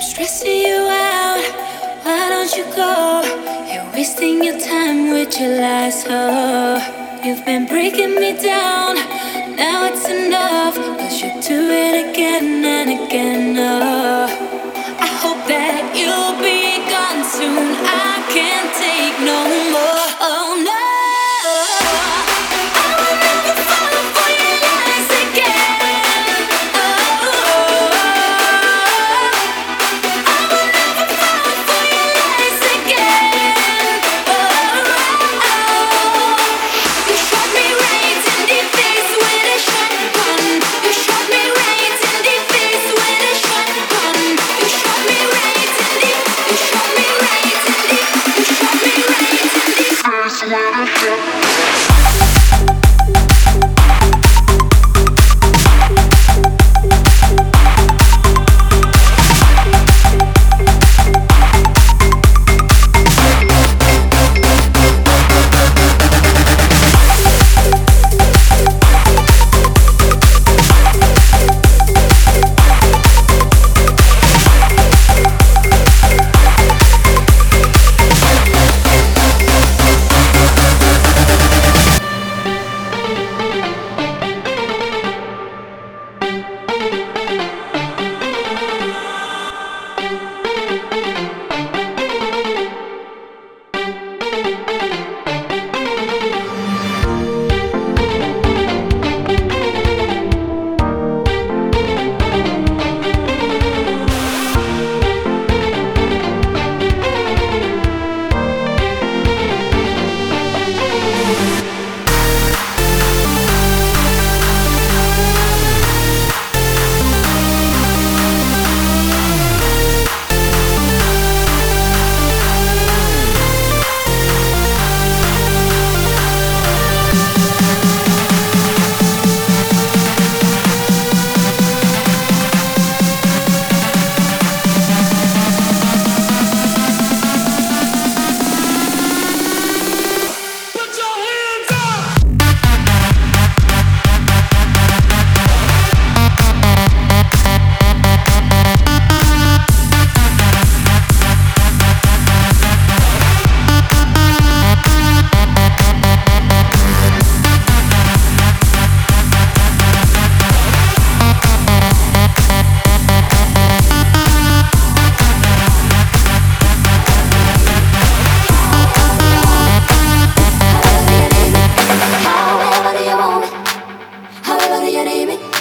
stressing you out. Why don't you go? You're wasting your time with your lies. Oh, you've been breaking me down. Now it's enough. Cause you do it again and again. Oh, Your name.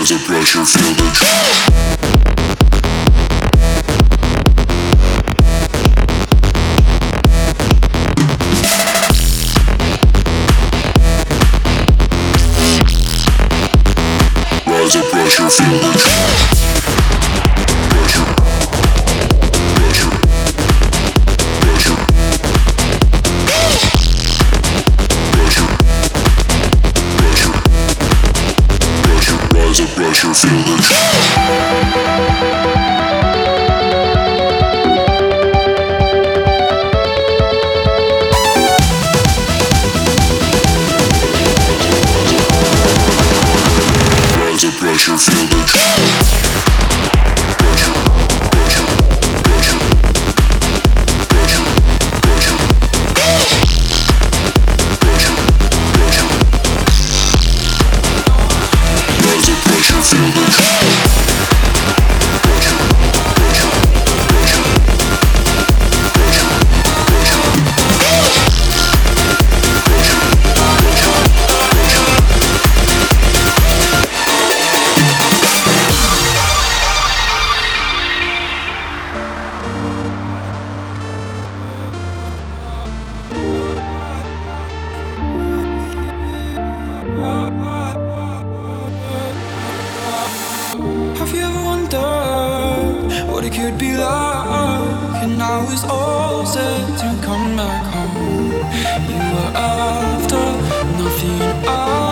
as a pressure, feel the Have you ever wondered what it could be like? And now it's all set to come back home. You were after nothing I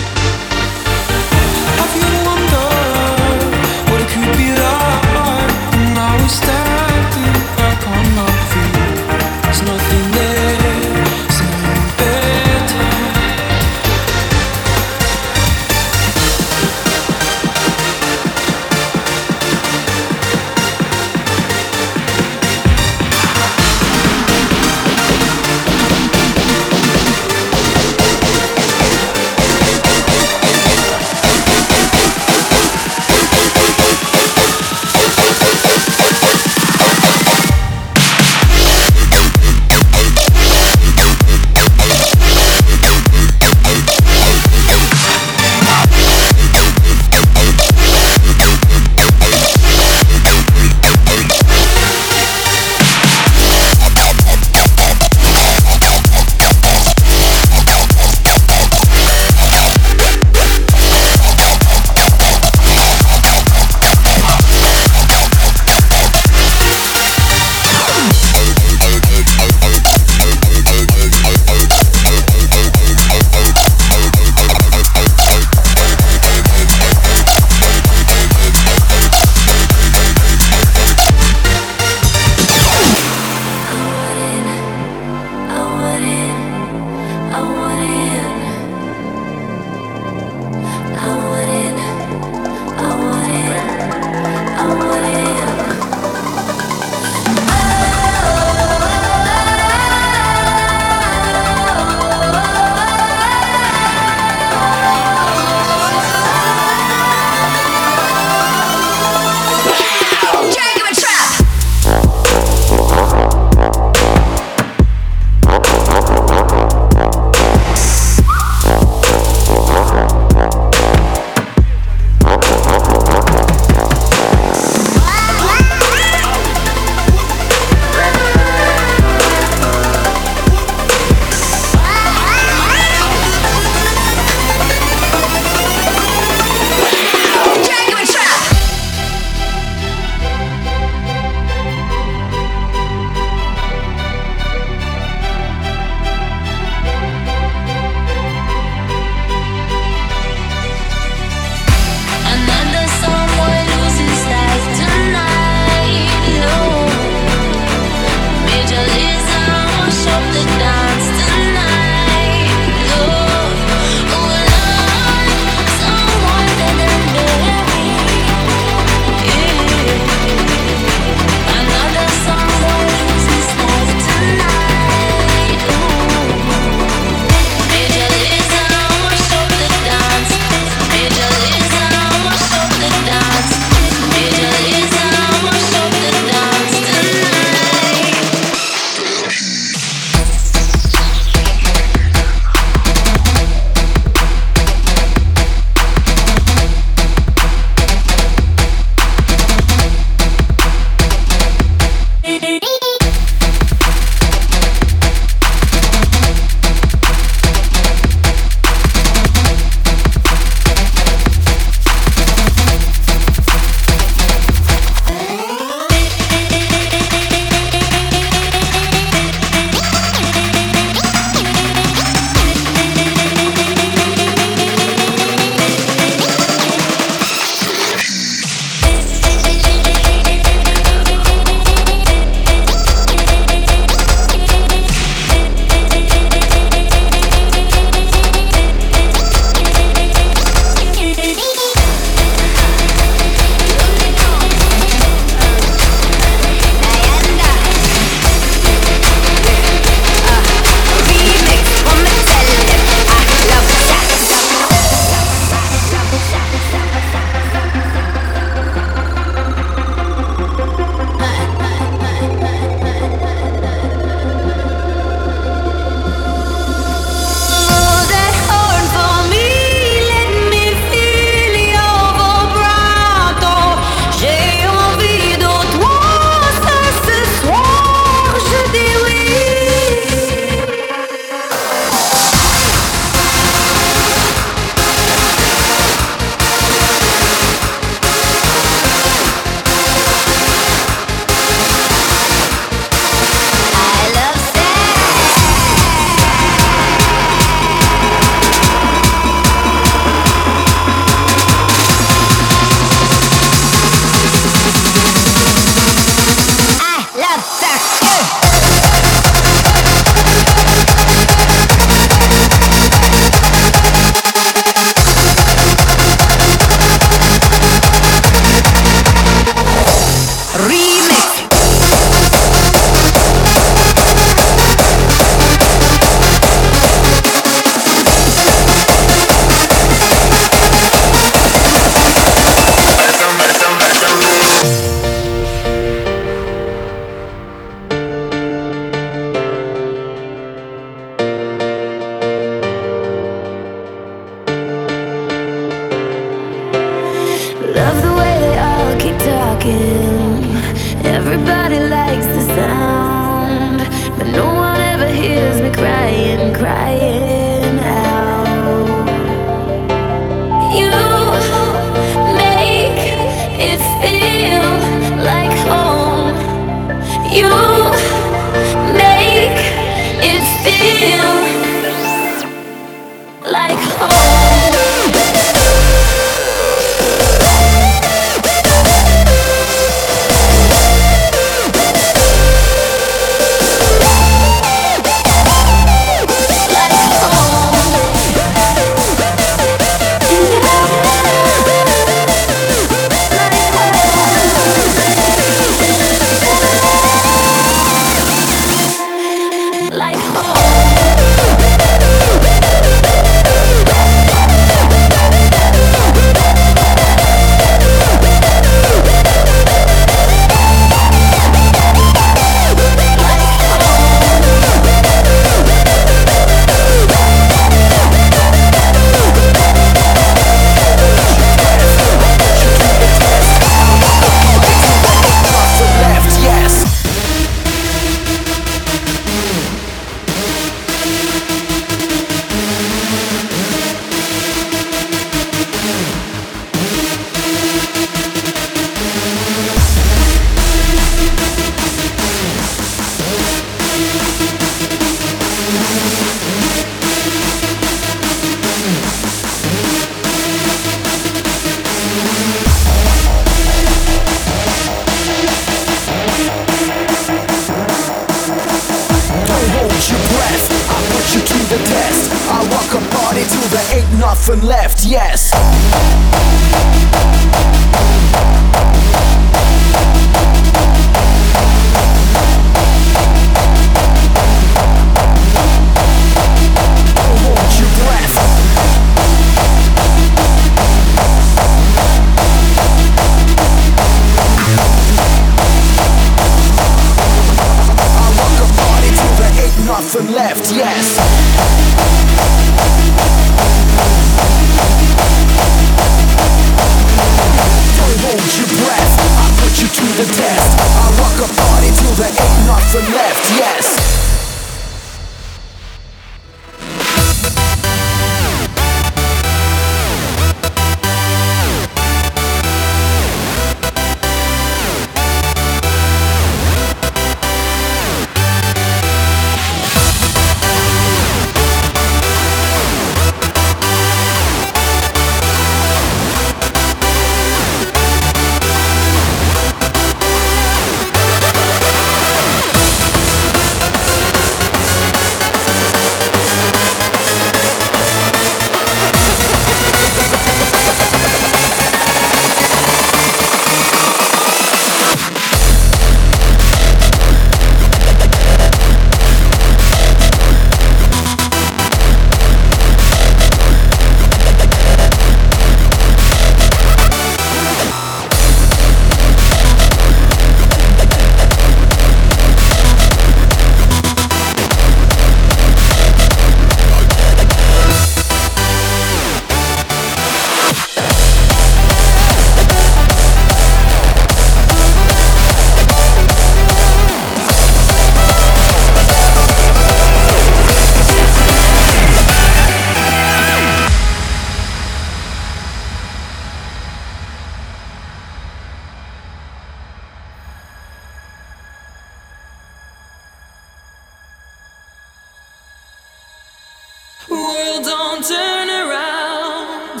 World don't turn around.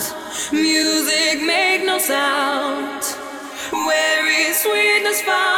Music make no sound. Where is sweetness found?